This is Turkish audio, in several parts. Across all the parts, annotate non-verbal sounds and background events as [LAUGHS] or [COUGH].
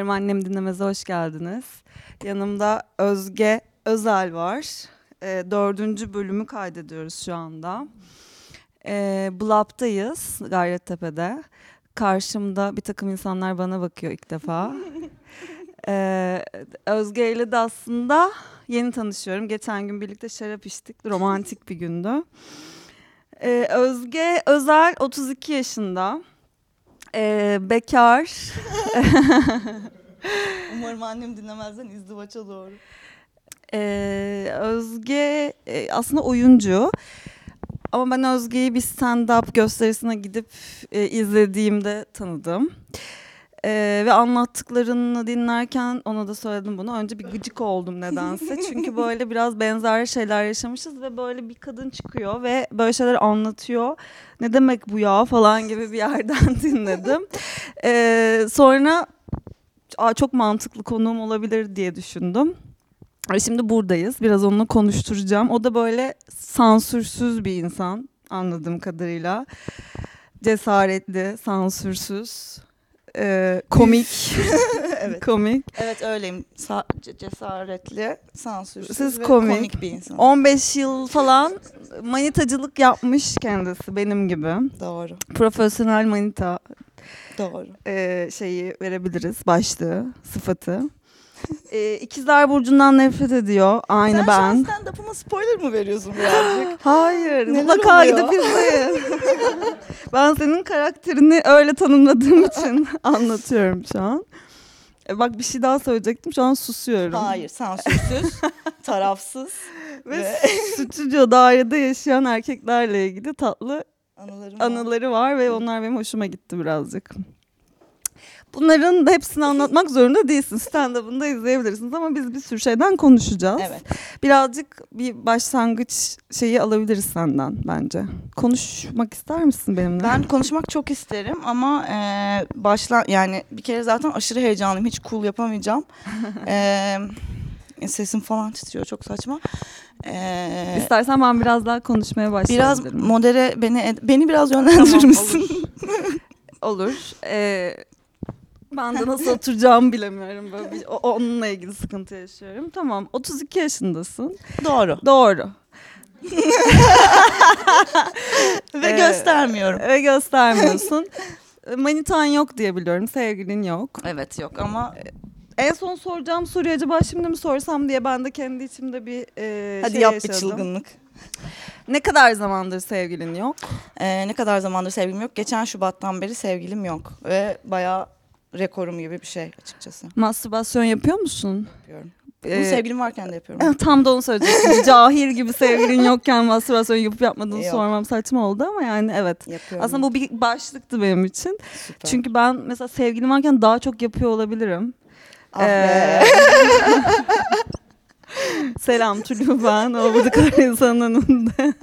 Umarım annem dinlemeze hoş geldiniz. Yanımda Özge Özel var. E, dördüncü bölümü kaydediyoruz şu anda. E, Blap'tayız Gayrettepe'de. Karşımda bir takım insanlar bana bakıyor ilk defa. [LAUGHS] e, Özge ile de aslında yeni tanışıyorum. Geçen gün birlikte şarap içtik. Romantik bir gündü. E, Özge Özel 32 yaşında. E, bekar. [LAUGHS] Umarım annem dinlemezden izdivaça doğru. Ee, Özge e, aslında oyuncu. Ama ben Özge'yi bir stand-up gösterisine gidip e, izlediğimde tanıdım. Ee, ve anlattıklarını dinlerken ona da söyledim bunu. Önce bir gıcık oldum nedense. [LAUGHS] Çünkü böyle biraz benzer şeyler yaşamışız ve böyle bir kadın çıkıyor ve böyle şeyler anlatıyor. Ne demek bu ya falan gibi bir yerden [LAUGHS] dinledim. Ee, sonra Aa, çok mantıklı konuğum olabilir diye düşündüm. Şimdi buradayız. Biraz onunla konuşturacağım. O da böyle sansürsüz bir insan anladığım kadarıyla. Cesaretli, sansürsüz, e, komik. [LAUGHS] evet. komik. Evet öyleyim. Sa- ce- cesaretli, sansürsüz Siz ve komik. komik. bir insan. 15 yıl falan manitacılık yapmış kendisi benim gibi. Doğru. Profesyonel manita Doğru. e, şeyi verebiliriz başlığı, sıfatı. E, İkizler Burcu'ndan nefret ediyor. Aynı Sen ben. an stand-up'ıma spoiler mı veriyorsun birazcık? [GASPS] Hayır, Neler mutlaka oluyor? gidip izleyin. [LAUGHS] ben senin karakterini öyle tanımladığım için [LAUGHS] anlatıyorum şu an. E, bak bir şey daha söyleyecektim, şu an susuyorum. Hayır, sansürsüz, [LAUGHS] tarafsız Ve ve stüdyo dairede yaşayan erkeklerle ilgili tatlı anılarım var. anıları var ve onlar benim hoşuma gitti birazcık. Bunların da hepsini anlatmak zorunda değilsin. Stand-up'ını da izleyebilirsiniz ama biz bir sürü şeyden konuşacağız. Evet. Birazcık bir başlangıç şeyi alabiliriz senden bence. Konuşmak ister misin benimle? Ben konuşmak çok isterim ama e, başla yani bir kere zaten aşırı heyecanlıyım. Hiç cool yapamayacağım. [LAUGHS] e, sesim falan titriyor çok saçma. E, İstersen ben biraz daha konuşmaya biraz başlayabilirim. modere beni beni biraz yönlendirir Tamam, misin? Olur. [LAUGHS] Ee, ben de nasıl oturacağımı bilemiyorum. Böyle bir, o- onunla ilgili sıkıntı yaşıyorum. Tamam 32 yaşındasın. Doğru. Doğru. Ve Ee, göstermiyorum. Ve göstermiyorsun. Manitan yok diye biliyorum. Sevgilin yok. Evet yok ama En son soracağım soruyu acaba şimdi mi sorsam diye ben de kendi içimde bir e, hadi şey yap bir yaşadım. çılgınlık. Ne kadar zamandır sevgilin yok? Ee, ne kadar zamandır sevgilim yok. Geçen Şubat'tan beri sevgilim yok. Ve bayağı rekorum gibi bir şey açıkçası. Mastürbasyon yapıyor musun? Yapıyorum. Ee, Bunu sevgilim varken de yapıyorum. [LAUGHS] Tam da onu söyleyecektim. Cahil gibi sevgilin yokken mastürbasyon yapıp yapmadığını Yok. sormam saçma oldu ama yani evet. Yapıyorum. Aslında bu bir başlıktı benim için. Süper. Çünkü ben mesela sevgilim varken daha çok yapıyor olabilirim. Ah. Ee, [LAUGHS] Selam Tülü ben. O bu kadar insanın önünde.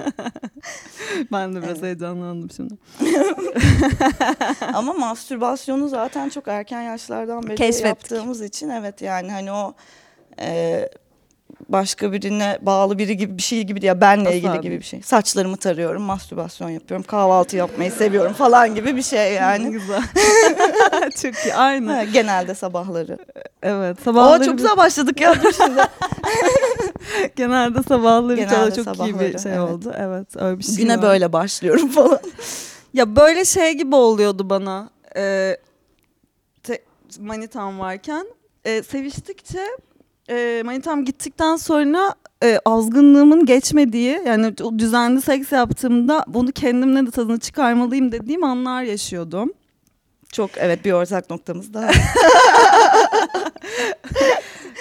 ben de biraz Evet. heyecanlandım şimdi. Ama mastürbasyonu zaten çok erken yaşlardan beri Keşfettik. yaptığımız için evet yani hani o e, başka birine bağlı biri gibi bir şey gibi değil. Benle Asla ilgili değil. gibi bir şey. Saçlarımı tarıyorum, mastürbasyon yapıyorum, kahvaltı yapmayı seviyorum falan gibi bir şey yani. Güzel. [LAUGHS] çok iyi. Aynı. Ha, genelde sabahları. Evet. Sabahları çok bir- güzel başladık ya. Şimdi. [LAUGHS] genelde sabahları Genelde çok iyi bir sabahları, şey evet. oldu. Evet. Öyle bir şey Güne var. böyle başlıyorum falan. Ya böyle şey gibi oluyordu bana. E, te- manitam varken. E, seviştikçe e, manitam gittikten sonra e, azgınlığımın geçmediği yani o düzenli seks yaptığımda bunu kendimle de tadını çıkarmalıyım dediğim anlar yaşıyordum. Çok evet bir ortak noktamız daha. [LAUGHS]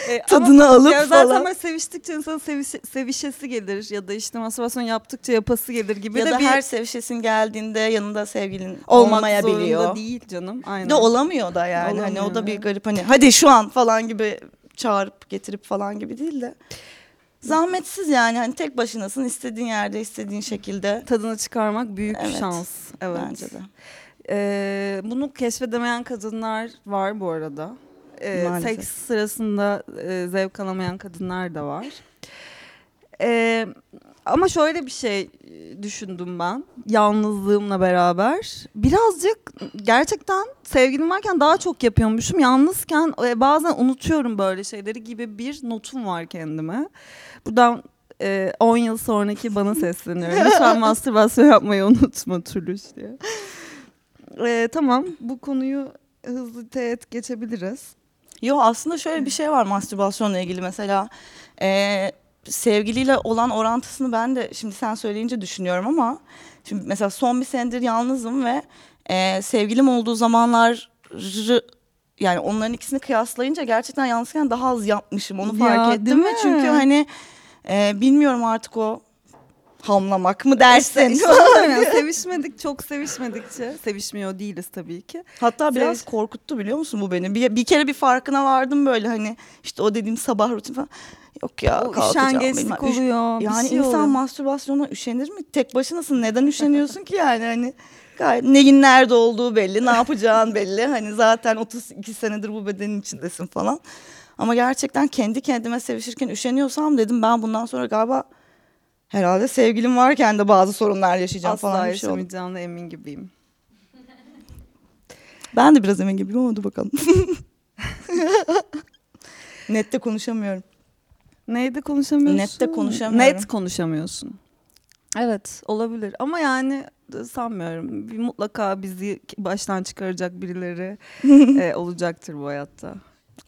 E, ama- Tadını alıp ya zaten falan. böyle seviştikçe insanın seviş- sevişesi gelir ya da işte mastürbasyon yaptıkça yapası gelir gibi ya de da bir her sevişesin geldiğinde yanında sevgilin olmak olmayabiliyor. zorunda değil canım. Aynen. De olamıyor da yani. Hani o Olamıyor, da bir garip hani hadi şu an falan gibi çağırıp getirip falan gibi değil de. Zahmetsiz yani hani tek başınasın istediğin yerde istediğin şekilde. Tadını çıkarmak büyük Evet. şans. Evet. Bence de. Ee, bunu keşfedemeyen kadınlar var bu arada. Ee, Maalesef. seks sırasında e, zevk alamayan kadınlar da var. Ee, ama şöyle bir şey e, düşündüm ben yalnızlığımla beraber. Birazcık gerçekten sevgilim varken daha çok yapıyormuşum. Yalnızken e, bazen unutuyorum böyle şeyleri gibi bir notum var kendime. Buradan e, 10 yıl sonraki bana sesleniyorum. Lütfen [LAUGHS] mastürbasyon yapmayı unutma Tülüş diye. E, tamam bu konuyu hızlı teğet geçebiliriz. Yo aslında şöyle bir şey var mastürbasyonla ilgili mesela e, sevgiliyle olan orantısını ben de şimdi sen söyleyince düşünüyorum ama şimdi mesela son bir senedir yalnızım ve e, sevgilim olduğu zamanlar yani onların ikisini kıyaslayınca gerçekten yalnızken daha az yapmışım onu fark Ya, ettim ve çünkü hani e, bilmiyorum artık o hamlamak mı dersin İşte, işte [LAUGHS] sevişmedik çok sevişmedikçe sevişmiyor değiliz tabii ki. Hatta biraz Sev- korkuttu biliyor musun bu beni? Bir, bir kere bir farkına vardım böyle hani işte o dediğim sabah rutin falan. Yok ya O kalkacağım. üşengeçlik. Üş- oluyor. bir Yani şey insan oluyor. mastürbasyona üşenir mi? Tek başınasın. Neden üşeniyorsun ki yani hani gayet neyin nerede olduğu belli, ne yapacağın belli. Hani zaten 32 senedir bu bedenin içindesin falan. Ama gerçekten kendi kendime sevişirken üşeniyorsam dedim ben bundan sonra galiba herhalde sevgilim varken de bazı sorunlar yaşayacağım Asla falan bir şey oldu. yaşamayacağına emin gibiyim. Ben de biraz emin gibiyim ama dur bakalım. [LAUGHS] Nette konuşamıyorum. Neyde konuşamıyorsun? Nette konuşamıyorum. Net konuşamıyorsun. Evet olabilir ama yani sanmıyorum. Bir mutlaka bizi baştan çıkaracak birileri [LAUGHS] e, olacaktır bu hayatta.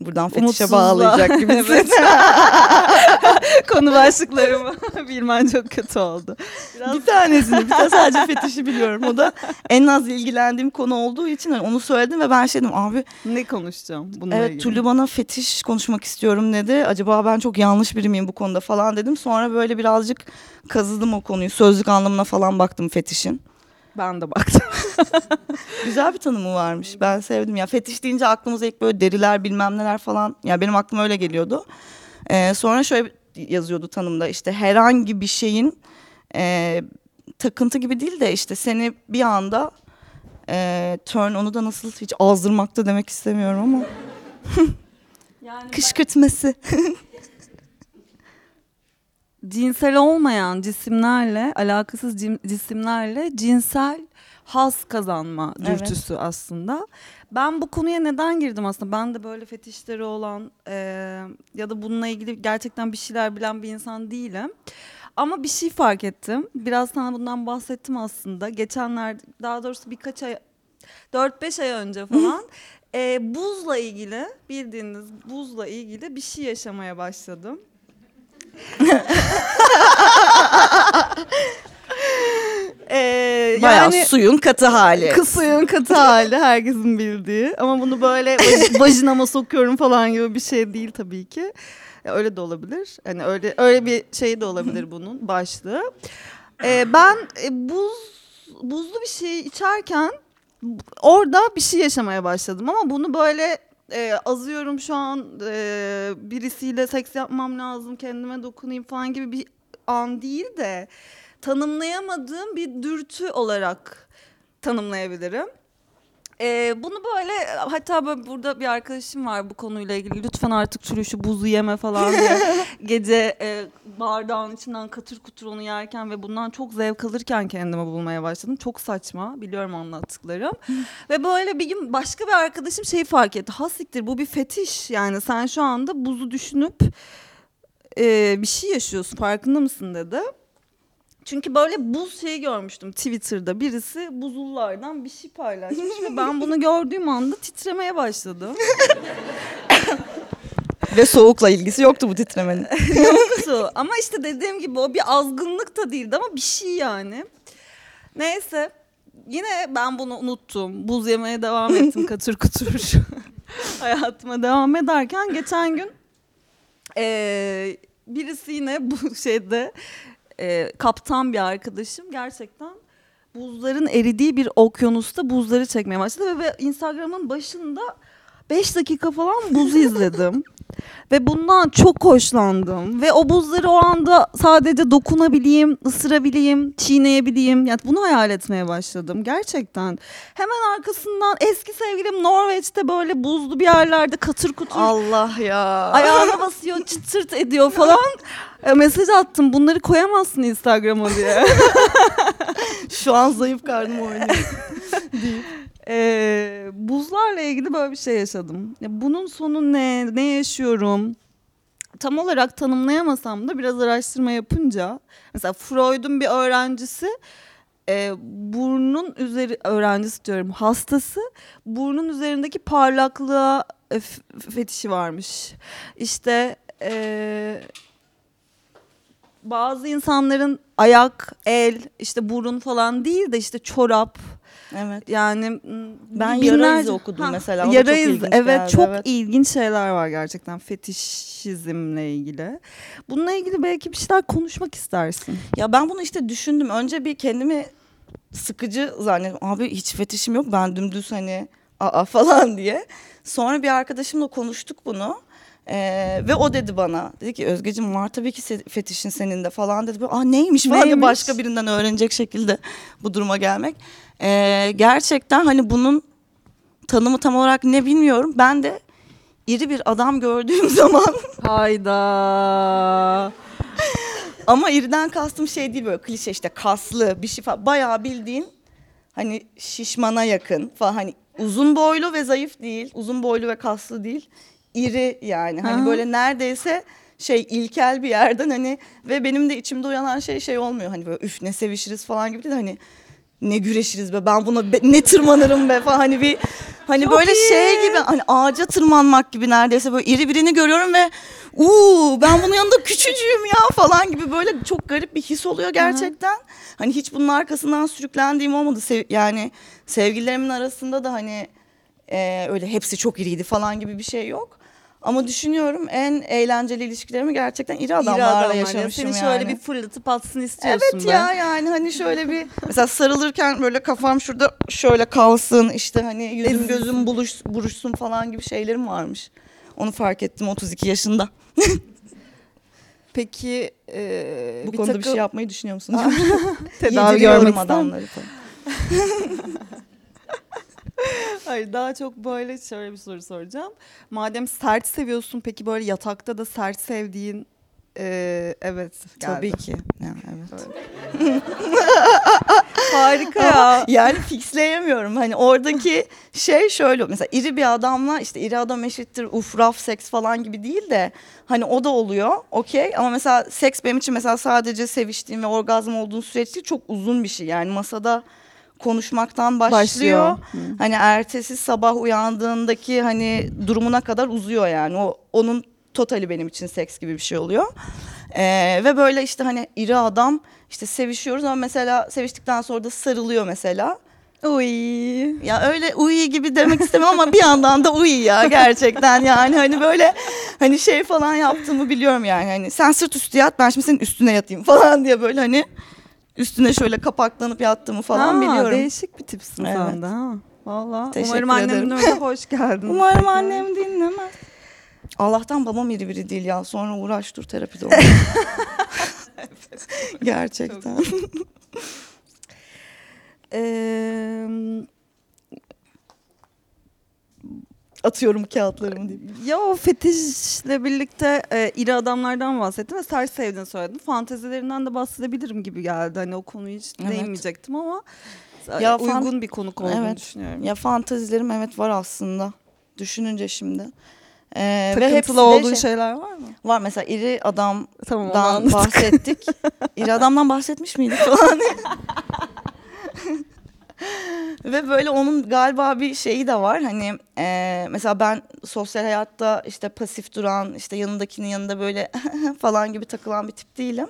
Buradan fetişe bağlayacak. [LAUGHS] Evet. [LAUGHS] Konu başlıklarımı [LAUGHS] bilmen çok kötü oldu. Biraz bir tanesini, bir tane sadece fetişi biliyorum. O da en az ilgilendiğim konu olduğu için hani onu söyledim ve ben şey dedim abi ne konuşacağım bununla evet ilgili? Tülü bana fetiş konuşmak istiyorum dedi. Acaba ben çok yanlış biri miyim bu konuda falan dedim. Sonra böyle birazcık kazıdım o konuyu. Sözlük anlamına falan baktım fetişin. Ben de baktım. [LAUGHS] Güzel bir tanımı varmış. Ben sevdim. Ya fetiş deyince aklımıza ilk böyle deriler bilmem neler falan. Ya benim aklıma öyle geliyordu. Ee, sonra şöyle yazıyordu tanımda işte herhangi bir şeyin e, takıntı gibi değil de işte seni bir anda e, turn onu da nasıl hiç azdırmakta demek istemiyorum ama Yani [LAUGHS] kışkırtması. Cinsel olmayan cisimlerle, alakasız cisimlerle cinsel haz kazanma Evet. dürtüsü aslında. Ben bu konuya neden girdim aslında? Ben de böyle fetişleri olan e, ya da bununla ilgili gerçekten bir şeyler bilen bir insan değilim. Ama bir şey fark ettim. Biraz sana bundan bahsettim aslında. Geçenlerde daha doğrusu birkaç ay 4-5 ay önce [LAUGHS] falan e, buzla ilgili bildiğiniz buzla ilgili bir şey yaşamaya başladım. [LAUGHS] Ee, Bayağı yani suyun katı hali. kız suyun katı hali herkesin bildiği. Ama bunu böyle vaj- [LAUGHS] vajinama sokuyorum falan gibi bir şey değil tabii ki. Ya öyle de olabilir. Hani öyle öyle bir şey de olabilir [LAUGHS] bunun başlığı. Ee, ben e, buz buzlu bir şey içerken orada bir şey yaşamaya başladım ama bunu böyle e, azıyorum şu an e, birisiyle seks yapmam lazım kendime dokunayım falan gibi bir an değil de tanımlayamadığım bir dürtü olarak tanımlayabilirim. E, bunu böyle hatta böyle burada bir arkadaşım var bu konuyla ilgili lütfen artık şu buzu yeme falan diye [LAUGHS] gece e, bardağın içinden katır kutur onu yerken ve bundan çok zevk alırken kendimi bulmaya başladım. Çok saçma biliyorum anlattıklarım. ve böyle bir gün başka bir arkadaşım şeyi fark etti. Ha siktir bu bir fetiş yani sen şu anda buzu düşünüp e, bir şey yaşıyorsun farkında mısın dedi. Çünkü böyle buz şeyi görmüştüm Twitter'da. Birisi buzullardan bir şey paylaşmış ve ben bunu [LAUGHS] gördüğüm anda titremeye başladım. [LAUGHS] Ve soğukla ilgisi yoktu bu titremenin. [LAUGHS] Yoktu. Ama işte dediğim gibi o bir azgınlık da değildi ama bir şey yani. Neyse yine ben bunu unuttum. Buz yemeye devam ettim katır kutur. Hayatıma devam ederken geçen gün eee, birisi yine bu şeyde eee, kaptan bir arkadaşım gerçekten buzların eridiği bir okyanusta buzları çekmeye başladı ve, ve Instagram'ın başında 5 dakika falan buzu [LAUGHS] izledim. Ve bundan çok hoşlandım. Ve o buzları o anda sadece dokunabileyim, ısırabileyim, çiğneyebileyim. Yani bunu hayal etmeye başladım gerçekten. Hemen arkasından eski sevgilim Norveç'te böyle buzlu bir yerlerde katır kutur Allah ya. ayağına basıyor, çıtırt ediyor falan. E, mesaj attım bunları koyamazsın Instagram'a diye. [LAUGHS] Şu an zayıf karnım oynuyor. [LAUGHS] Ee, buzlarla ilgili böyle bir şey yaşadım. Ya bunun sonu ne, ne yaşıyorum? Tam olarak tanımlayamasam da biraz araştırma yapınca, mesela Freud'un bir öğrencisi e, burnun üzeri öğrencisi diyorum hastası burnun üzerindeki parlaklığa e, fetişi varmış. İşte e, bazı insanların ayak, el, işte burun falan değil de işte çorap, Evet. yani Ben binlerce- yara izi okudum mesela, o da Yara çok evet geldi, çok evet. ilginç şeyler var gerçekten fetişizmle ilgili. Bununla ilgili belki bir şeyler konuşmak istersin. Ya ben bunu işte düşündüm. Önce bir kendimi sıkıcı zannettim. Abi hiç fetişim yok. Ben dümdüz hani aa falan diye. Sonra bir arkadaşımla konuştuk bunu. Ee, ve o dedi bana dedi ki Özgeciğim var tabii ki fetişin senin de falan dedi. Aa neymiş falan Neymiş? başka birinden öğrenecek şekilde [LAUGHS] bu duruma gelmek. Ee, gerçekten hani bunun tanımı tam olarak ne bilmiyorum. Ben de iri bir adam gördüğüm [LAUGHS] zaman Hayda. [LAUGHS] Ama iriden kastım şey değil böyle klişe işte kaslı bir şey falan. Bayağı bildiğin hani şişmana yakın falan hani uzun boylu ve zayıf değil. Uzun boylu ve kaslı değil. İri yani hani Aha. böyle neredeyse şey ilkel bir yerden hani ve benim de içimde uyanan şey şey olmuyor. Hani böyle üf ne sevişiriz falan gibi değil de hani ne güreşiriz be ben buna be- ne tırmanırım be falan hani bir hani Çok böyle iyi. şey gibi hani ağaca tırmanmak gibi neredeyse böyle iri birini görüyorum ve uuu ben bunun yanında küçücüğüm ya falan gibi böyle çok garip bir his oluyor gerçekten. Hani hiç bunun arkasından sürüklendiğim olmadı. Sev- yani sevgililerimin arasında da hani e, öyle hepsi çok iriydi falan gibi bir şey yok. Ama düşünüyorum en eğlenceli ilişkilerimi gerçekten iri adamlarla yaşamışım Seni yani. şöyle bir fırlatıp atsın istiyorsun Evet be. ya yani hani şöyle bir mesela sarılırken böyle kafam şurada şöyle kalsın işte hani yüzüm gözüm buluş, buruşsun falan gibi şeylerim varmış. Onu fark ettim 32 yaşında. [LAUGHS] Peki e, Bu konuda bir şey yapmayı düşünüyor musun? [LAUGHS] tedavi Yediriyorum görmek adamları falan. [LAUGHS] Hayır daha çok böyle şöyle bir soru soracağım. Madem sert seviyorsun peki böyle yatakta da sert sevdiğin e, evet geldi. Tabii ki. Yani, evet. [LAUGHS] Harika ya. yani fixleyemiyorum. Hani oradaki şey şöyle mesela iri bir adamla işte iri adam eşittir uf raf seks falan gibi değil de hani o da oluyor okey ama mesela seks benim için mesela sadece seviştiğim ve orgazm olduğun süreç değil çok uzun bir şey yani masada konuşmaktan başlıyor. Başlıyor. Hani ertesi sabah uyandığındaki hani durumuna kadar uzuyor yani o onun totali benim için seks gibi bir şey oluyor. Ee, ve böyle işte hani iri adam işte sevişiyoruz ama mesela seviştikten sonra da sarılıyor mesela. Uy. Ya öyle uyu gibi demek istemem ama bir yandan da uyu ya gerçekten yani hani böyle hani şey falan yaptığımı biliyorum yani hani sen sırt üstü yat ben şimdi senin üstüne yatayım falan diye böyle hani üstüne şöyle kapaklanıp yattığımı falan Ha, biliyorum. Değişik bir tipsin Evet. sen de ha. Valla. Umarım annemin önünde hoş geldin. [LAUGHS] Umarım annem dinlemez. Allah'tan babam iri biri değil ya. Sonra uğraş dur terapide ol. [LAUGHS] [LAUGHS] Gerçekten. Ee, Atıyorum kağıtlarımı diye. ya o fetişle birlikte e, iri adamlardan bahsettin ve sert sevdiğini söyledin. Fantezilerinden de bahsedebilirim gibi geldi. Hani o konuyu hiç Evet. değinmeyecektim ama Ya ya fan- uygun bir konuk olduğunu Evet. düşünüyorum. Ya fantazilerim evet var aslında. Düşününce şimdi. Ee, ve Takıntılı de olduğun şey- şeyler var mı? Var mesela iri adamdan Tamam bahsettik. [LAUGHS] iri adamdan bahsetmiş miydik falan. [LAUGHS] Ve böyle onun galiba bir şeyi de var hani e, mesela ben sosyal hayatta işte pasif duran işte yanındakinin yanında böyle [LAUGHS] falan gibi takılan bir tip değilim.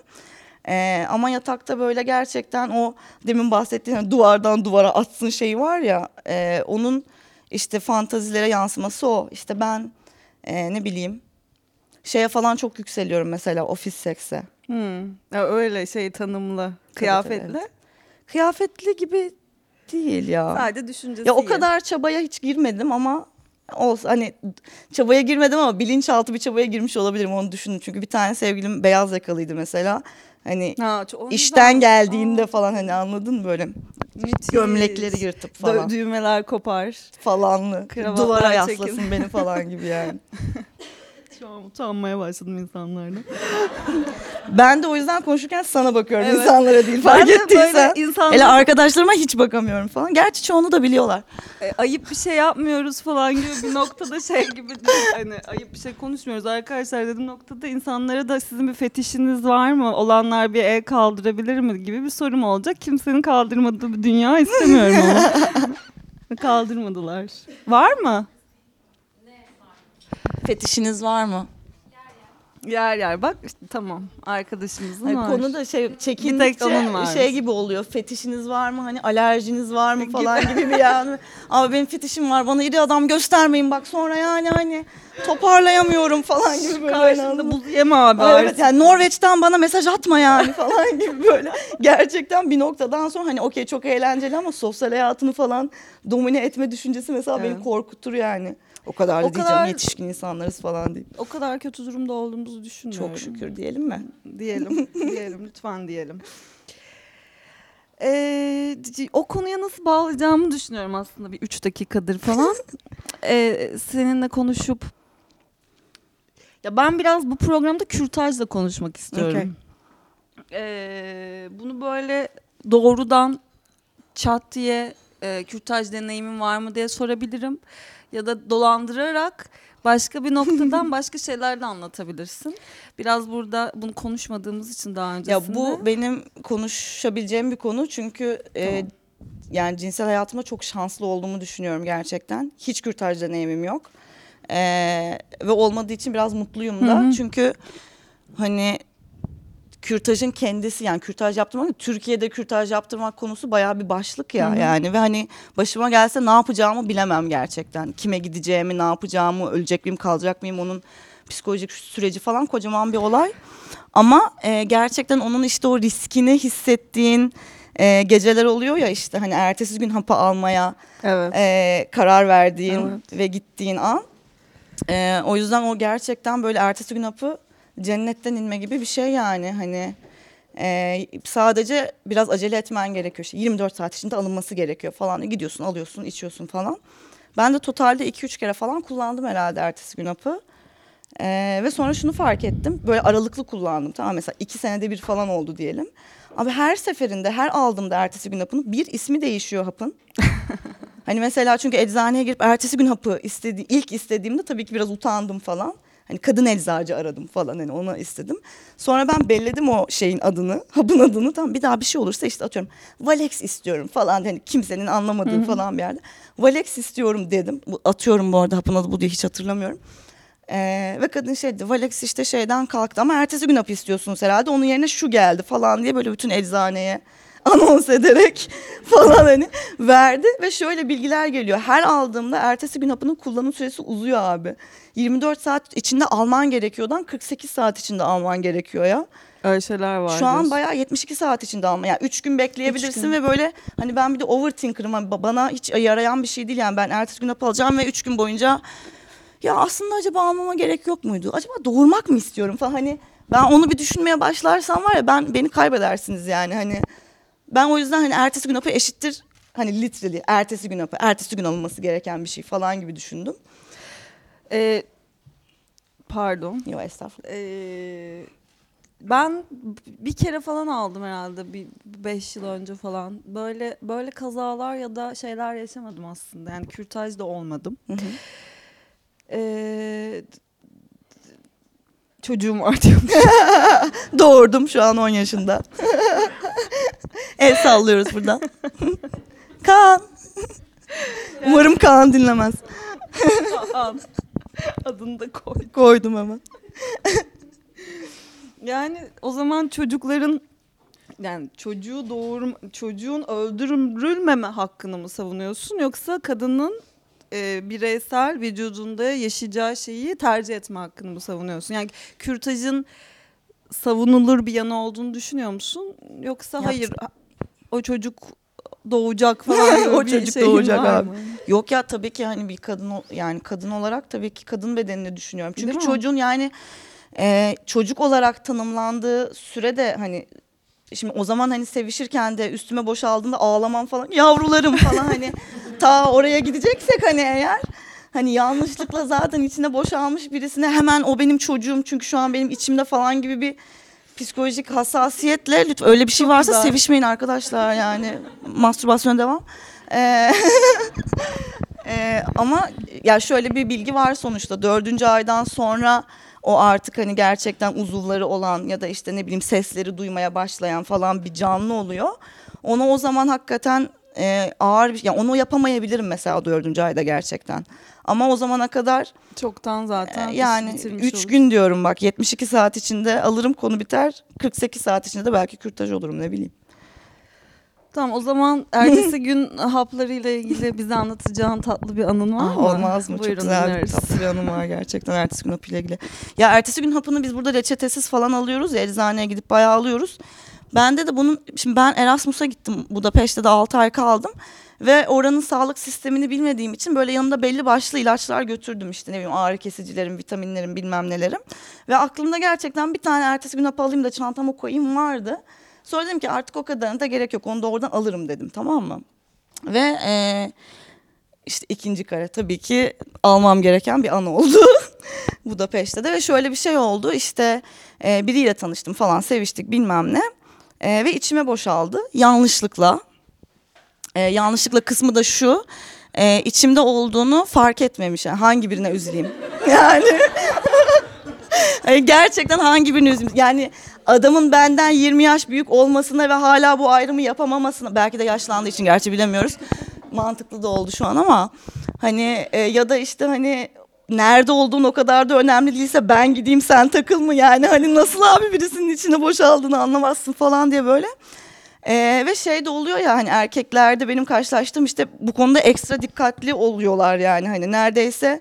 E, ama yatakta böyle gerçekten o demin bahsettiğim hani duvardan duvara atsın şeyi var ya e, onun işte fantazilere yansıması o. İşte ben e, ne bileyim şeye falan çok yükseliyorum mesela ofis sekse. Hmm. Ya öyle şey tanımlı, kıyafetli. evet. Kıyafetli gibi değil ya. Sadece düşüncesi Ya o kadar çabaya hiç girmedim ama olsa hani çabaya girmedim ama bilinçaltı bir çabaya girmiş olabilirim onu düşündüm. Çünkü bir tane sevgilim beyaz yakalıydı mesela. Hani Ha, işten güzel. geldiğinde Aa, falan hani anladın mı böyle müthiş. gömlekleri yırtıp Dö- falan düğmeler kopar. falanlı Kravatlar duvara çekin. yaslasın beni falan gibi yani. [LAUGHS] Şu an utanmaya başladım insanlardan. Ben de o yüzden konuşurken sana bakıyorum Evet. insanlara değil fark ettiysen. böyle insanlar- Hele arkadaşlarıma hiç bakamıyorum falan. Gerçi çoğunu da biliyorlar. E, ayıp bir şey yapmıyoruz falan gibi bir noktada şey gibi hani ayıp bir şey konuşmuyoruz arkadaşlar dediğim noktada insanlara da sizin bir fetişiniz var mı? Olanlar bir el kaldırabilir mi gibi bir sorum olacak. Kimsenin kaldırmadığı bir dünya istemiyorum ama. [LAUGHS] Kaldırmadılar. Var mı? Fetişiniz var mı? Yer yer bak işte tamam arkadaşımızın var. konu da şey onun varmış. şey gibi oluyor. Fetişiniz var mı? Hani alerjiniz var mı falan gibi bir yani. Ama benim fetişim var. Bana iri adam göstermeyin bak sonra yani hani toparlayamıyorum falan gibi böyle. Karşında buz yeme abi. Ay, Evet yani Norveç'ten bana mesaj atma yani falan gibi böyle. Gerçekten bir noktadan sonra hani okey çok eğlenceli ama sosyal hayatını falan domine etme düşüncesi mesela beni Evet. korkutur yani. O kadar da O diyeceğim kadar- yetişkin insanlarız falan deyip. O kadar kötü durumda olduğumuzu düşünmüyorum. Çok şükür diyelim mi? Diyelim, diyelim lütfen diyelim. Ee, o konuya nasıl bağlayacağımı düşünüyorum aslında bir üç dakikadır falan. [LAUGHS] Ee, seninle konuşup ya ben biraz bu programda kürtajla konuşmak istiyorum. Ee, bunu böyle doğrudan çat diye e, kürtaj deneyimin var mı diye sorabilirim. Ya da dolandırarak başka bir noktadan [LAUGHS] başka şeyler de anlatabilirsin. Biraz burada bunu konuşmadığımız için daha öncesinde. Ya bu benim konuşabileceğim bir konu çünkü e, Tamam. yani cinsel hayatımda çok şanslı olduğumu düşünüyorum gerçekten. Hiç kürtaj deneyimim yok. E, ve olmadığı için biraz mutluyum da. Hı hı. Çünkü hani kürtajın kendisi yani kürtaj yaptırmak Türkiye'de kürtaj yaptırmak konusu bayağı bir başlık ya Hı hı. yani ve hani başıma gelse ne yapacağımı bilemem gerçekten. Kime gideceğimi, ne yapacağımı, ölecek miyim, kalacak mıyım onun psikolojik süreci falan kocaman bir olay. Ama e, gerçekten onun işte o riskini hissettiğin e, geceler oluyor ya işte hani ertesi gün hapı almaya evet. e, karar verdiğin Evet. ve gittiğin an. E, o yüzden o gerçekten böyle ertesi gün hapı cennetten inme gibi bir şey yani hani e, sadece biraz acele etmen gerekiyor. İşte 24 saat içinde alınması gerekiyor falan. Gidiyorsun alıyorsun içiyorsun falan. Ben de totalde 2-3 kere falan kullandım herhalde ertesi gün hapı. Ee, ve sonra şunu fark ettim. Böyle aralıklı kullandım. Tamam mesela iki senede bir falan oldu diyelim. Abi her seferinde her aldığımda ertesi gün hapını bir ismi değişiyor hapın. [LAUGHS] hani mesela çünkü eczaneye girip ertesi gün hapı istedi ilk istediğimde tabii ki biraz utandım falan. Hani kadın eczacı aradım falan hani onu istedim. Sonra ben belledim o şeyin adını, [LAUGHS] hapın adını. Tamam bir daha bir şey olursa işte atıyorum Valex istiyorum falan hani kimsenin anlamadığı falan bir yerde. Valex istiyorum dedim. Atıyorum bu arada hapın adı bu diye hiç hatırlamıyorum. Ee, ve kadın şey dedi Valex işte şeyden kalktı ama ertesi gün hap istiyorsunuz herhalde onun yerine şu geldi falan diye böyle bütün eczaneye [LAUGHS] anons ederek falan hani verdi ve şöyle bilgiler geliyor. Her aldığımda ertesi gün hapının kullanım süresi uzuyor abi. 24 saat içinde alman gerekiyordan 48 saat içinde alman gerekiyor ya. Öyle şeyler var. Şu an bayağı 72 saat içinde alma. Yani 3 gün bekleyebilirsin Üç gün. ve böyle hani ben bir de overthinker'ım. Hani ba- Bana hiç yarayan bir şey değil yani. Ben ertesi gün hap alacağım ve 3 gün boyunca ya aslında acaba almama gerek yok muydu? Acaba doğurmak mı istiyorum falan hani ben onu bir düşünmeye başlarsam var ya ben beni kaybedersiniz yani hani ben o yüzden hani ertesi gün hapı eşittir hani literally ertesi gün hapı ertesi gün alınması gereken bir şey falan gibi düşündüm. Ee, pardon. Yok estağfurullah. Ee, ben bir kere falan aldım herhalde bir beş yıl önce falan. Böyle böyle kazalar ya da şeyler yaşamadım aslında. Yani kürtaj da olmadım. Hı hı. Ee, çocuğum var diyormuş. [LAUGHS] Doğurdum şu an 10 yaşında. [LAUGHS] [LAUGHS] El sallıyoruz buradan. [LAUGHS] Kaan. Umarım Kaan dinlemez. Kaan. Adını da koy. Koydum hemen. Yani o zaman çocukların yani çocuğu doğurma, çocuğun öldürülmeme hakkını mı savunuyorsun yoksa kadının e, bireysel vücudunda yaşayacağı şeyi tercih etme hakkını mı savunuyorsun? Yani kürtajın savunulur bir yanı olduğunu düşünüyor musun? Yoksa Ya- hayır o çocuk doğacak falan [LAUGHS] gibi O bir çocuk şeyin doğacak abi. mı? Yok ya tabii ki hani bir kadın yani kadın olarak tabii ki kadın bedenini düşünüyorum. Çünkü çocuğun yani e, çocuk olarak tanımlandığı sürede hani şimdi o zaman hani sevişirken de üstüme boşaldığında ağlamam falan yavrularım falan hani [LAUGHS] ta oraya gideceksek hani eğer hani yanlışlıkla zaten içine boşalmış birisine hemen o benim çocuğum çünkü şu an benim içimde falan gibi bir psikolojik hassasiyetle lütfen öyle bir şey Çok varsa güzel. sevişmeyin arkadaşlar yani mastürbasyon devam. Ee, [LAUGHS] ee, ama ya şöyle bir bilgi var sonuçta dördüncü aydan sonra o artık hani gerçekten uzuvları olan ya da işte ne bileyim sesleri duymaya başlayan falan bir canlı oluyor. Onu o zaman hakikaten e, ağır bir yani onu yapamayabilirim mesela dördüncü ayda gerçekten. Ama o zamana kadar Çoktan zaten e, yani bitirmiş 3 olur. gün diyorum bak 72 saat içinde alırım konu biter. 48 saat içinde de belki kürtaj olurum ne bileyim. Tamam o zaman ertesi [LAUGHS] gün haplarıyla ilgili bize anlatacağın tatlı bir anın var Ah, mı? olmaz mı? Buyurun, Çok güzel dinleriz. bir tatlı bir anım var [LAUGHS] gerçekten ertesi gün hapıyla ilgili. Ya ertesi gün hapını biz burada reçetesiz falan alıyoruz ya eczaneye gidip bayağı alıyoruz. Bende de bunun şimdi ben Erasmus'a gittim Budapeşte de 6 ay kaldım. Ve oranın sağlık sistemini bilmediğim için böyle yanımda belli başlı ilaçlar götürdüm işte ne bileyim ağrı kesicilerim, vitaminlerim bilmem nelerim. Ve aklımda gerçekten bir tane ertesi gün hap alayım da çantama koyayım vardı. Sonra dedim ki artık o kadarına da gerek yok onu da oradan alırım dedim tamam mı? Ve eee işte ikinci kare tabii ki almam gereken bir an oldu. [LAUGHS] Budapeşte de ve şöyle bir şey oldu işte e, biriyle tanıştım falan seviştik bilmem ne E, ve içime boşaldı yanlışlıkla. E, yanlışlıkla kısmı da şu. E, içimde olduğunu fark etmemiş. Yani hangi birine üzüleyim? [LAUGHS] Yani. [LAUGHS] Gerçekten hangi birini üzüleyim? Yani adamın benden 20 yaş büyük olmasına ve hala bu ayrımı yapamamasına belki de yaşlandığı için gerçi bilemiyoruz. Mantıklı da oldu şu an ama hani e, ya da işte hani nerede olduğun o kadar da önemli değilse ben gideyim sen takıl mı? Yani hani nasıl abi birisinin içine boşaldığını anlamazsın falan diye böyle. E, ve şey de oluyor ya hani erkeklerde benim karşılaştığım işte bu konuda ekstra dikkatli oluyorlar yani hani neredeyse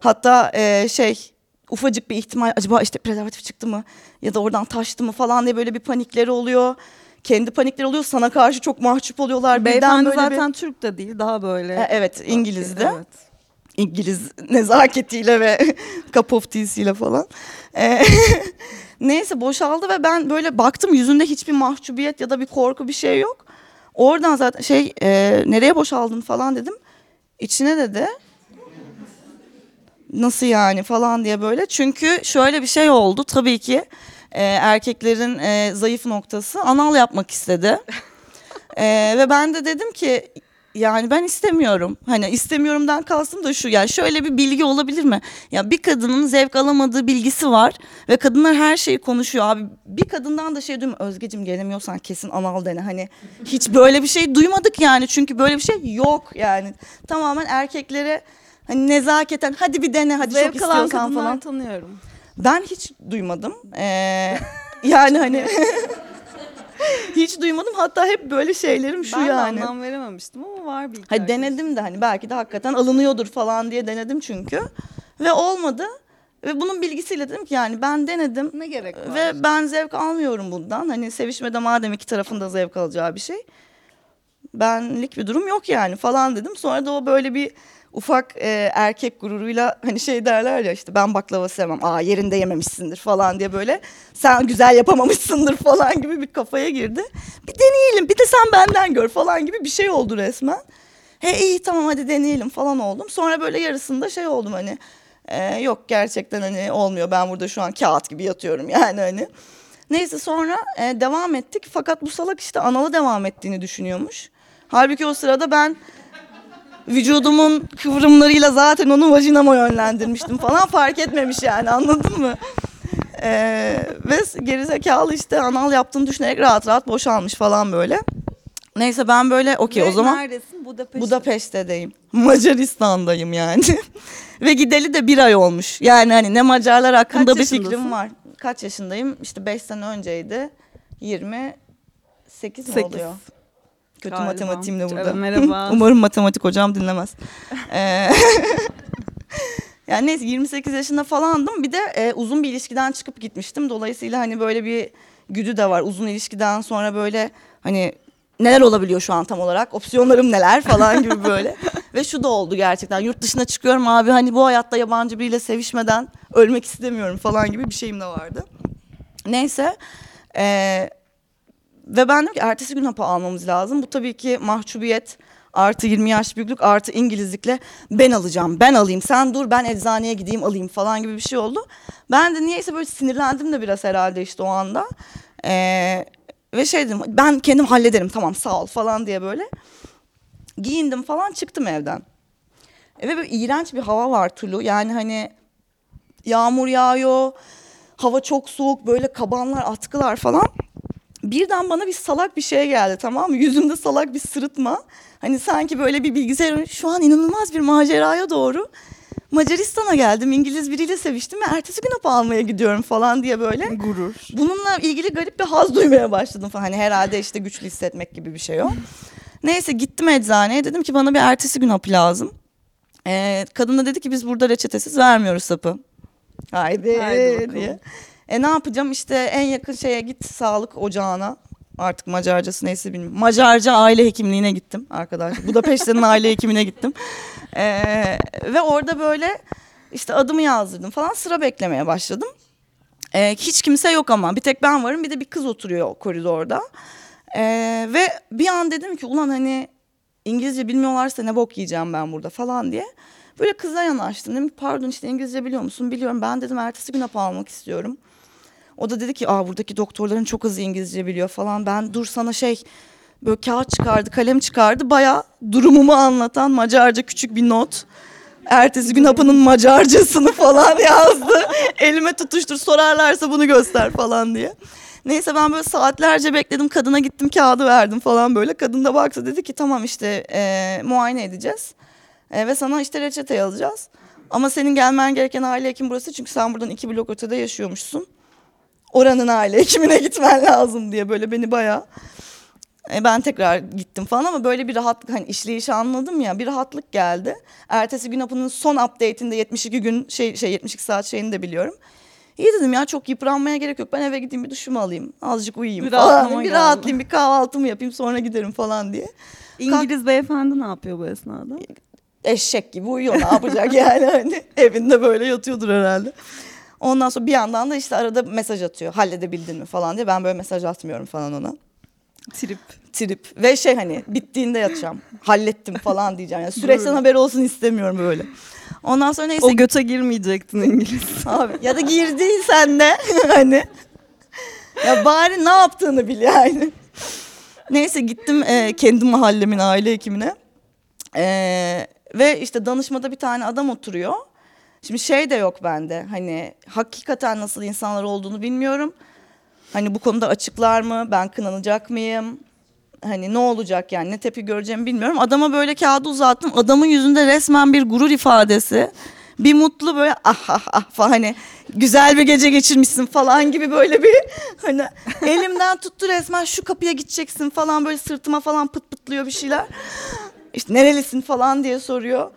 hatta e, şey ufacık bir ihtimal acaba işte prezervatif çıktı mı ya da oradan taştı mı falan diye böyle bir panikleri oluyor. Kendi panikleri oluyor sana karşı çok mahcup oluyorlar. Beyefendi böyle bir- zaten Türk de değil daha böyle. E, evet İngiliz'de. Evet. İngiliz [LAUGHS] nezaketiyle ve [LAUGHS] cup of tea'siyle falan. Ee, [LAUGHS] neyse boşaldı ve ben böyle baktım yüzünde hiçbir mahcubiyet ya da bir korku bir şey yok. Oradan zaten şey e, nereye boşaldın falan dedim. İçine dedi. Nasıl yani falan diye böyle. Çünkü şöyle bir şey oldu tabii ki e, erkeklerin e, zayıf noktası anal yapmak istedi. [LAUGHS] E, ve ben de dedim ki yani ben istemiyorum. Hani istemiyorumdan kastım da şu yani şöyle bir bilgi olabilir mi? Ya bir kadının zevk alamadığı bilgisi var ve kadınlar her şeyi konuşuyor abi. Bir kadından da şey duyma Özgecim gelemiyorsan kesin anal dene. Hani hiç böyle bir şey duymadık yani çünkü böyle bir şey yok yani. Tamamen erkeklere hani nezaketen hadi bir dene hadi çok Zevk alan istiyorsan falan. tanıyorum. Ben hiç duymadım. Ee, yani hani [LAUGHS] hiç duymadım. Hatta hep böyle şeylerim şu ben yani. de anlam verememiştim ama var bir Hadi denedim de hani belki de hakikaten alınıyordur falan diye denedim çünkü. Ve olmadı. Ve bunun bilgisiyle dedim ki yani ben denedim. Ne gerek var? Ve ben zevk almıyorum bundan. Hani sevişmede madem iki tarafın da zevk alacağı bir şey. Benlik bir durum yok yani falan dedim. Sonra da o böyle bir ufak e, erkek gururuyla hani şey derler ya işte ben baklava sevmem. Aa yerinde yememişsindir falan diye böyle sen güzel yapamamışsındır [LAUGHS] falan gibi bir kafaya girdi. Bir deneyelim bir de sen benden gör falan gibi bir şey oldu resmen. He iyi tamam hadi deneyelim falan oldum. Sonra böyle yarısında şey oldum hani e, yok gerçekten hani olmuyor ben burada şu an kağıt gibi yatıyorum [LAUGHS] yani hani. Neyse sonra e, devam ettik fakat bu salak işte analı devam ettiğini düşünüyormuş. Halbuki o sırada ben vücudumun kıvrımlarıyla zaten onu vajinama yönlendirmiştim falan fark etmemiş yani anladın mı? Ee, ve gerizekalı işte anal yaptığını düşünerek rahat rahat boşalmış falan böyle. Neyse ben böyle okey o zaman Neredesin? Budapeşte. Budapeşte'deyim. Macaristan'dayım yani. [LAUGHS] ve gideli de bir ay olmuş. Yani hani ne Macarlar hakkında Kaç bir yaşındasın? fikrim var. Kaç yaşındayım? İşte 5 sene önceydi. 28 mi Sekiz. oluyor? Kötü Galiba. matematiğimle burada. Evet, merhaba. [LAUGHS] Umarım matematik hocam dinlemez. Ee, [LAUGHS] yani neyse 28 yaşında falandım. Bir de e, uzun bir ilişkiden çıkıp gitmiştim. Dolayısıyla hani böyle bir güdü de var. Uzun ilişkiden sonra böyle hani neler olabiliyor şu an tam olarak? Opsiyonlarım neler falan gibi böyle. [LAUGHS] Ve şu da oldu gerçekten. Yurt dışına çıkıyorum abi hani bu hayatta yabancı biriyle sevişmeden ölmek istemiyorum falan gibi bir şeyim de vardı. Neyse. Ee, ve ben dedim ki ertesi gün hapı almamız lazım. Bu tabii ki mahcubiyet artı 20 yaş büyüklük artı İngilizlikle ben alacağım ben alayım sen dur ben eczaneye gideyim alayım falan gibi bir şey oldu. Ben de niyeyse böyle sinirlendim de biraz herhalde işte o anda. Ee, ve şey dedim ben kendim hallederim tamam sağ ol falan diye böyle. Giyindim falan çıktım evden. E, Ve böyle iğrenç bir hava var Tulu. Yani hani yağmur yağıyor. Hava çok soğuk böyle kabanlar atkılar falan. Birden bana bir salak bir şey geldi tamam mı? Yüzümde salak bir sırıtma. Hani sanki böyle bir bilgisayar şu an inanılmaz bir maceraya doğru. Macaristan'a geldim. İngiliz biriyle seviştim ve ertesi gün hapı almaya gidiyorum falan diye böyle. Gurur. Bununla ilgili garip bir haz duymaya başladım falan. Hani herhalde işte güçlü hissetmek gibi bir şey o. Neyse gittim eczaneye. Dedim ki bana bir ertesi gün hapı lazım. Ee, kadın da dedi ki biz burada reçetesiz vermiyoruz hapı. Haydi, Haydi bakalım. diye. E ne yapacağım işte en yakın şeye git sağlık ocağına. Artık Macarcası neyse bilmiyorum. Macarca aile hekimliğine gittim arkadaşlar. Budapeşte'nin aile hekimine gittim. Ee, ve orada böyle işte adımı yazdırdım falan sıra beklemeye başladım. Ee, hiç kimse yok ama bir tek ben varım bir de bir kız oturuyor koridorda. Ee, ve bir an dedim ki ulan hani İngilizce bilmiyorlarsa ne bok yiyeceğim ben burada falan diye. Böyle kıza yanaştım. Dedim pardon işte İngilizce biliyor musun? Biliyorum. Ben dedim ertesi gün hapı almak istiyorum. O da dedi ki aa buradaki doktorların çok az İngilizce biliyor falan. Ben dur sana şey böyle kağıt çıkardı, kalem çıkardı. Baya durumumu anlatan Macarca küçük bir not. Ertesi gün hapının Macarcasını falan [LAUGHS] yazdı. Elime tutuştur sorarlarsa bunu göster falan diye. Neyse ben böyle saatlerce bekledim. Kadına gittim kağıdı verdim falan böyle. Kadın da baktı dedi ki tamam işte e, muayene edeceğiz. E, ve sana işte reçete yazacağız. Ama senin gelmen gereken aile hekim burası çünkü sen buradan iki blok ötede yaşıyormuşsun. Oranın aile hekimine [LAUGHS] gitmen lazım diye böyle beni bayağı e, ben tekrar gittim falan ama böyle bir rahatlık hani işleyişi anladım ya bir rahatlık geldi. Ertesi gün hapının son update'inde 72 gün şey şey 72 saat şeyini de biliyorum. İyi dedim ya çok yıpranmaya gerek yok. Ben eve gideyim bir duşumu alayım. Azıcık uyuyayım Bir falan. [LAUGHS] Bir rahatlayayım bir kahvaltımı yapayım sonra giderim falan diye. İngiliz beyefendi ne yapıyor bu esnada? eşek gibi uyuyor ne yapacak yani [LAUGHS] hani evinde böyle yatıyordur herhalde. Ondan sonra bir yandan da işte arada mesaj atıyor halledebildin mi falan diye ben böyle mesaj atmıyorum falan ona. Trip. Trip ve şey hani bittiğinde yatacağım hallettim falan diyeceğim yani süreçten haberi olsun istemiyorum böyle. Ondan sonra neyse O göte girmeyecektin İngiliz. [LAUGHS] abi ya da girdin sen de [LAUGHS] hani ya bari ne yaptığını bil yani. Neyse gittim e, kendi mahallemin aile hekimine. E, ve işte danışmada bir tane adam oturuyor. Şimdi şey de yok bende hani hakikaten nasıl insanlar olduğunu bilmiyorum. Hani bu konuda açıklar mı? Ben kınanacak mıyım? Hani ne olacak yani ne tepki göreceğimi bilmiyorum. Adama böyle kağıdı uzattım. Adamın yüzünde resmen bir gurur ifadesi. Bir mutlu böyle ah ah ah falan hani güzel bir gece geçirmişsin falan gibi böyle bir hani elimden tuttu resmen şu kapıya gideceksin falan böyle sırtıma falan pıt pıtlıyor bir şeyler. İşte nerelisin falan diye soruyor.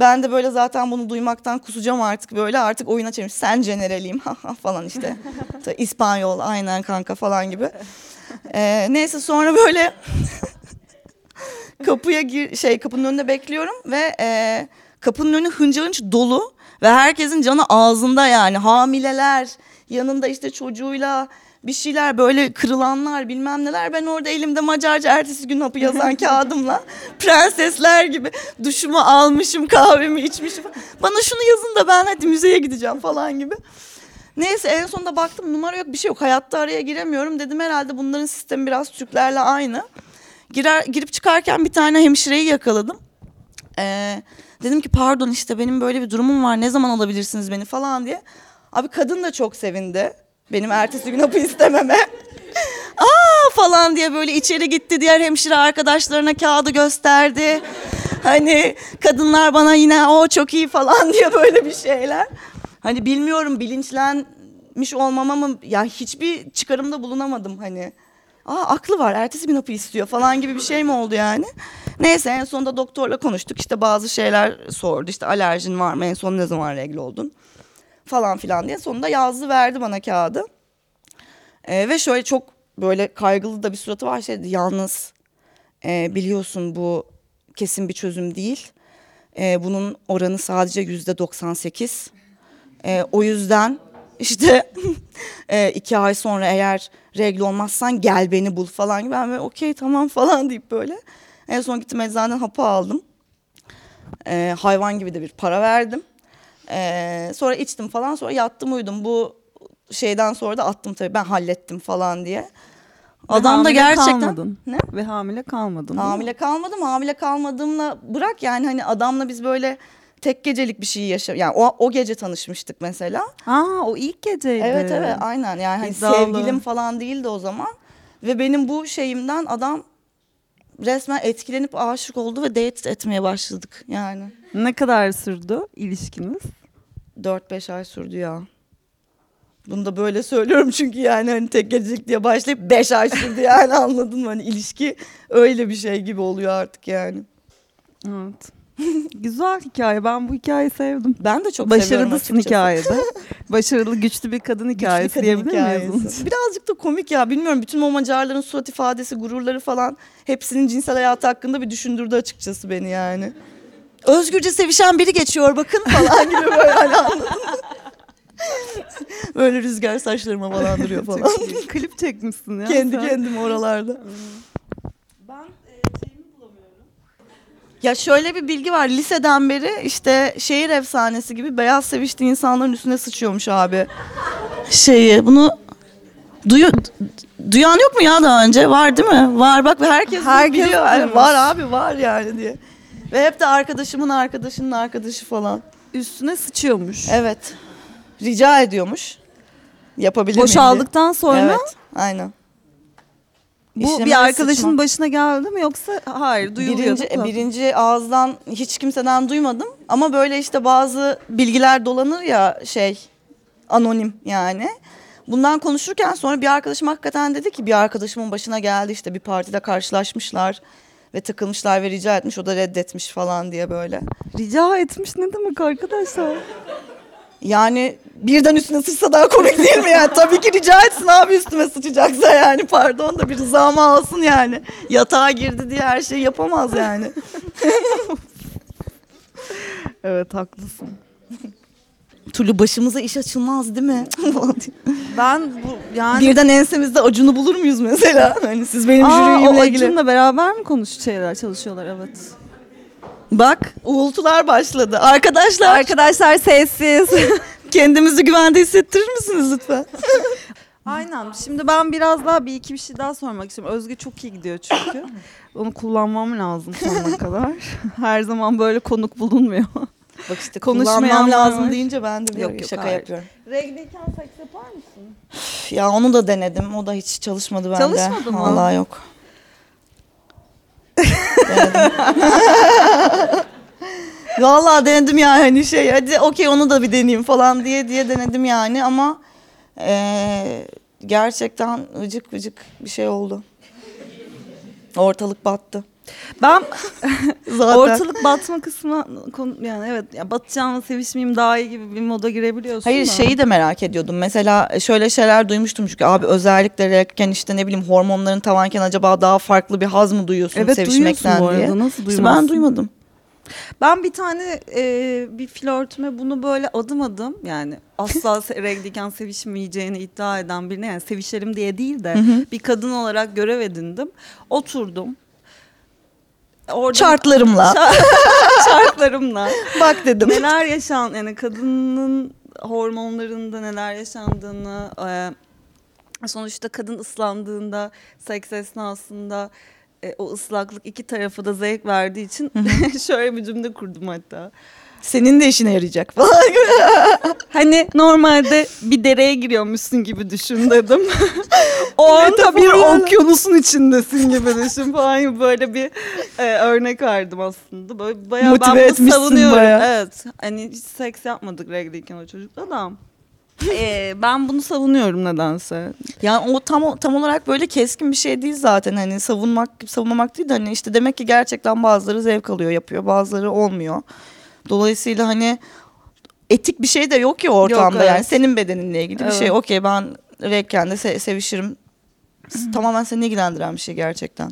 Ben de böyle zaten bunu duymaktan kusacağım artık böyle artık oyuna çevirmiş. [LAUGHS] Ha ha falan işte. [LAUGHS] İspanyol aynen kanka falan gibi. Ee, neyse sonra böyle [LAUGHS] kapıya gir şey kapının önünde bekliyorum ve e, kapının önü hınca hınç dolu ve herkesin canı ağzında yani hamileler yanında işte çocuğuyla bir şeyler böyle kırılanlar bilmem neler ben orada elimde Macarca ertesi gün hapı yazan [LAUGHS] kağıdımla prensesler gibi duşumu almışım kahvemi içmişim bana şunu yazın da ben hadi müzeye gideceğim falan gibi. Neyse en sonunda baktım numara yok bir şey yok hayatta araya giremiyorum dedim herhalde bunların sistemi biraz Türklerle aynı. Girer, girip çıkarken bir tane hemşireyi yakaladım. Ee, dedim ki pardon işte benim böyle bir durumum var ne zaman alabilirsiniz beni falan diye. Abi kadın da çok sevindi benim ertesi gün hapı istememe. [LAUGHS] Aa falan diye böyle içeri gitti diğer hemşire arkadaşlarına kağıdı gösterdi. Hani kadınlar bana yine o çok iyi falan [LAUGHS] diye böyle bir şeyler. Hani bilmiyorum bilinçlenmiş olmama mı ya hiçbir çıkarımda bulunamadım hani. Aa aklı var ertesi gün hapı istiyor falan gibi bir şey mi oldu yani? Neyse en sonunda doktorla konuştuk işte bazı şeyler sordu işte alerjin var mı en son ne zaman regl oldun falan filan diye sonunda yazdı verdi bana kağıdı. Ee, ve şöyle çok böyle kaygılı da bir suratı var şey yalnız e, biliyorsun bu kesin bir çözüm değil. E, bunun oranı sadece yüzde 98. E, o yüzden işte [LAUGHS] e, iki ay sonra eğer regl olmazsan gel beni bul falan gibi. Ben böyle okey tamam [LAUGHS] falan deyip böyle. En son gittim eczaneden hapı aldım. E, hayvan gibi de bir para verdim. E, sonra içtim falan sonra yattım uyudum. Bu şeyden sonra da attım tabii ben hallettim falan diye. Adam da gerçekten kalmadın. Ne? Ve hamile kalmadın. hamile kalmadım. Hamile kalmadığımla bırak yani hani adamla biz böyle tek gecelik bir şey yaşa yani o, o gece tanışmıştık mesela. Aa o ilk geceydi. Evet evet aynen yani hani İddialı. sevgilim falan değildi o zaman. Ve benim bu şeyimden adam resmen etkilenip aşık oldu ve date etmeye başladık yani. Ne kadar sürdü ilişkiniz? 4-5 ay sürdü ya. Bunu da böyle söylüyorum çünkü yani hani tek gecelik diye başlayıp 5 ay sürdü yani [LAUGHS] anladın mı? Hani ilişki öyle bir şey gibi oluyor artık yani. Evet. [LAUGHS] Güzel hikaye. Ben bu hikayeyi sevdim. Ben de çok Başarılısın hikayede. [LAUGHS] Başarılı güçlü bir kadın Güçlü hikayesi kadın diyebilir miyiz? Birazcık da komik ya bilmiyorum bütün o Macarların surat ifadesi, gururları falan hepsinin cinsel hayatı hakkında bir düşündürdü açıkçası beni yani. Özgürce sevişen biri geçiyor bakın falan gibi böyle hani? [LAUGHS] Böyle rüzgar saçlarıma falan duruyor falan. Klip çekmişsin ya. Kendi sen. kendime oralarda. Ya şöyle bir bilgi var. Liseden beri işte şehir efsanesi gibi beyaz seviştiği insanların üstüne sıçıyormuş abi. Şeyi bunu duyu, duyan yok mu ya daha önce? Var değil mi? Var bak herkes, bunu Herkes biliyor. Yani duymuş. var abi var yani diye. Ve hep de arkadaşımın arkadaşının arkadaşı falan. Üstüne sıçıyormuş. Evet. Rica ediyormuş. Yapabilir miyim diye. Boşaldıktan sonra Evet. Aynen. Bu bir arkadaşın sıçma. başına geldi mi yoksa hayır duyuluyordu. Birinci, da. birinci ağızdan hiç kimseden duymadım. Ama böyle işte bazı bilgiler dolanır ya şey anonim yani. Bundan konuşurken sonra bir arkadaşım hakikaten dedi ki bir arkadaşımın başına geldi işte bir partide karşılaşmışlar ve takılmışlar ve rica etmiş o da reddetmiş falan diye böyle. Rica etmiş ne demek arkadaşlar? Yani birden üstüne sıçsa daha komik değil mi yani? Tabii ki rica etsin abi üstüme sıçacaksa yani pardon da bir rızamı alsın yani. Yatağa girdi diye her şeyi yapamaz yani. [LAUGHS] Evet haklısın. Tulu başımıza iş açılmaz değil mi? [LAUGHS] Ben bu yani Birden ensemizde acunu bulur muyuz mesela? Hani siz benim Aa, jüriyimle ilgili. Acun'la beraber mi konuş şeyler çalışıyorlar evet. Bak uğultular başladı. Arkadaşlar Arkadaşlar sessiz. [LAUGHS] kendimizi güvende hissettirir misiniz lütfen? [LAUGHS] Aynen. Şimdi ben biraz daha bir iki bir şey daha sormak istiyorum. Özge çok iyi gidiyor çünkü. [COUGHS] Onu kullanmam lazım sonuna kadar. [LAUGHS] Her zaman böyle konuk bulunmuyor. Bak işte kullanmam var. lazım deyince ben de bir Yok, yok, şaka hayır. yapıyorum. Regliyken seks yapar mısın? Üf, Ya onu da denedim. O da hiç çalışmadı bende. Çalışmadı mı? Vallahi yok. [LAUGHS] Vallahi denedim yani hani şey hadi okey onu da bir deneyeyim falan diye diye denedim yani ama eee, gerçekten vıcık vıcık bir şey oldu. Ortalık battı. Ben [LAUGHS] Zaten. ortalık batma kısmı konu- yani evet ya batacağımla sevişmeyeyim daha iyi gibi bir moda girebiliyorsun Hayır da. şeyi de merak ediyordum. Mesela şöyle şeyler duymuştum çünkü abi özellikle erken işte ne bileyim hormonların tavanken acaba daha farklı bir haz mı duyuyorsun Evet sevişmekten duyuyorsun bu diye. arada nasıl İşte duymazsın? ben duymadım. Ben bir tane e, bir flörtüme bunu böyle adım adım yani asla [LAUGHS] se- regliyken sevişmeyeceğini iddia eden birine yani sevişelim diye değil de bir kadın olarak görev edindim. Oturdum. Orada Şartlarımla. şartlarımla [LAUGHS] Bak dedim. neler yaşan yani kadının hormonlarında neler yaşandığını e, sonuçta kadın ıslandığında seks esnasında e, o ıslaklık iki tarafa da zevk verdiği için [LAUGHS] şöyle bir cümle kurdum hatta. Senin de işine yarayacak falan. [LAUGHS] Hani normalde bir dereye giriyormuşsun gibi düşün dedim. [LAUGHS] o anda bir okyanusun içindesin gibi düşün falan böyle bir e, örnek verdim aslında. Böyle bayağı Motive ben bunu etmişsin savunuyorum. bayağı. Evet. Hani hiç seks yapmadık regliyken o çocukla da. E, ben bunu savunuyorum nedense. Yani o tam tam olarak böyle keskin bir şey değil zaten hani savunmak savunmamak değil de hani işte demek ki gerçekten bazıları zevk alıyor yapıyor bazıları olmuyor. Dolayısıyla hani etik bir şey de yok ya ortamda evet. yani senin bedeninle ilgili bir şey. Evet. Okey ben rekken de se- sevişirim. Tamamen seni ilgilendiren bir şey gerçekten.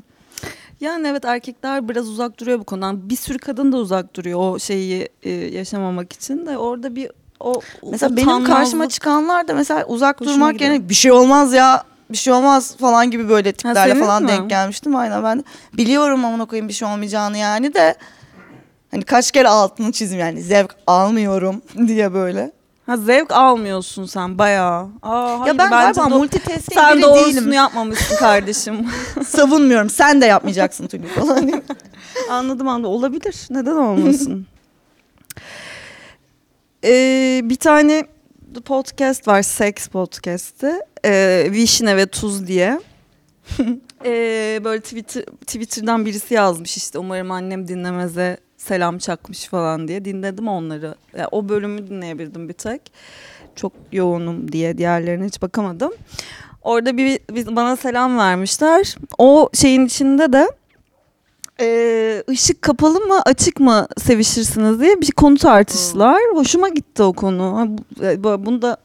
Yani evet erkekler biraz uzak duruyor bu konudan. Bir sürü kadın da uzak duruyor o şeyi e, yaşamamak için de orada bir o Mesela benim utanmazlık- karşıma çıkanlar da mesela uzak Hoşuma durmak gidiyor. yerine bir şey olmaz ya bir şey olmaz falan gibi böyle tiplerle senin falan mi? denk gelmiştim. Aynen ben de biliyorum amına koyayım bir şey olmayacağını yani de hani kaç kere altını çizim yani zevk almıyorum [LAUGHS] diye böyle. Ha zevk almıyorsun sen bayağı. Aa, hayır, ya ben bence galiba do- multitasking sen biri doğrusunu değilim. [LAUGHS] yapmamışsın kardeşim. Savunmuyorum sen de yapmayacaksın Tülin falan. [LAUGHS] anladım anladım. Olabilir. Neden olmasın? Ee, bir tane podcast var. Sex podcast'i. Ee, Vişne ve Tuz diye. [LAUGHS] Ee, böyle Twitter, Twitter'dan birisi yazmış işte umarım annem dinlemeze selam çakmış falan diye. Dinledim onları. Yani o bölümü dinleyebildim bir tek. Çok yoğunum diye diğerlerine hiç bakamadım. Orada bir, bir bana selam vermişler. O şeyin içinde de e, ışık kapalı mı açık mı sevişirsiniz diye bir konu tartıştılar. Hoşuma gitti o konu. E, bu- Bunu da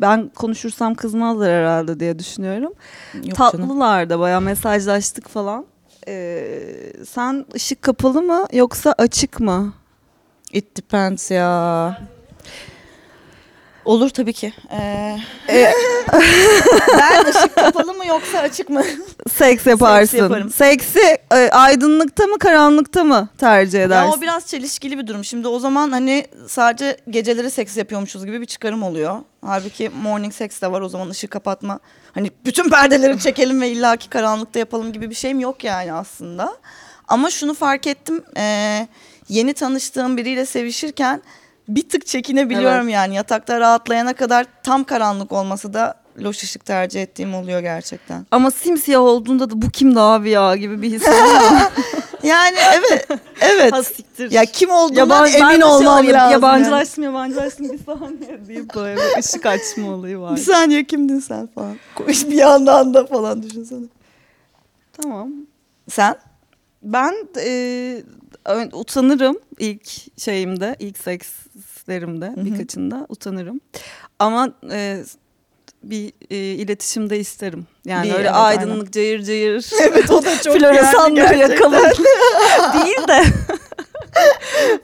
ben konuşursam kızmazlar herhalde diye düşünüyorum. Yok canım. Tatlılar da bayağı mesajlaştık falan. Ee, sen ışık kapalı mı yoksa açık mı? It depends ya. Olur tabii ki. Ee, [LAUGHS] ben ışık kapalı mı yoksa açık mı? Seks yaparsın. yaparım. Seksi e, aydınlıkta mı karanlıkta mı tercih Ya edersin? o biraz çelişkili bir durum. Şimdi o zaman hani sadece geceleri seks yapıyormuşuz gibi bir çıkarım oluyor. Halbuki morning sex de var o zaman ışık kapatma. Hani bütün perdeleri çekelim ve illaki karanlıkta yapalım gibi bir şeyim yok yani aslında. Ama şunu fark ettim. eee, yeni tanıştığım biriyle sevişirken bir tık çekinebiliyorum yani. Yatakta rahatlayana kadar tam karanlık olmasa da loş ışık tercih ettiğim oluyor gerçekten. Ama simsiyah olduğunda da bu kimdi abi ya gibi bir his oluyor. [LAUGHS] Yani evet, evet. Ha, siktir. Ya kim olduğundan Yaban- emin şey olmam oluyor, lazım. yani. Yabancılaştım yabancılaştım bir saniye deyip böyle bir ışık açma olayı var. Bir saniye kimdin sen falan. Koş [LAUGHS] bir yandan da falan düşünsene. Tamam. Sen? Ben e, utanırım ilk şeyimde, ilk sekslerimde birkaçında utanırım. Ama e, bir e, iletişimde isterim. Yani Bir, öyle evet, aydınlık cayır cayır. [LAUGHS] Evet o da çok floresan yani böyle gerçekten. yakalım. [LAUGHS] Değil de.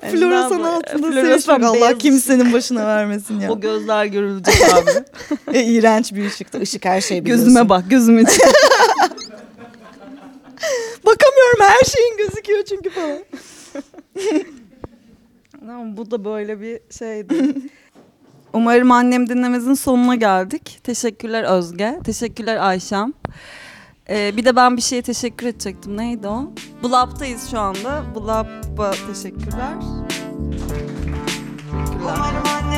[LAUGHS] Floresan altında sevişmek Allah kimsenin başına vermesin ya. O gözler görülecek abi. E, iğrenç bir ışıktı. Işık her şeyi biliyorsun. Gözüme bak, gözümün içine. [LAUGHS] Bakamıyorum her şeyin gözüküyor çünkü falan. [LAUGHS] Tamam, bu da böyle bir şeydi. Umarım annem dinlemezin sonuna geldik. Teşekkürler Özge. Teşekkürler Ayşem. Ee, bir de ben bir şeye teşekkür edecektim. Neydi o? Blab'tayız şu anda. Blab'a teşekkürler. Teşekkürler. Umarım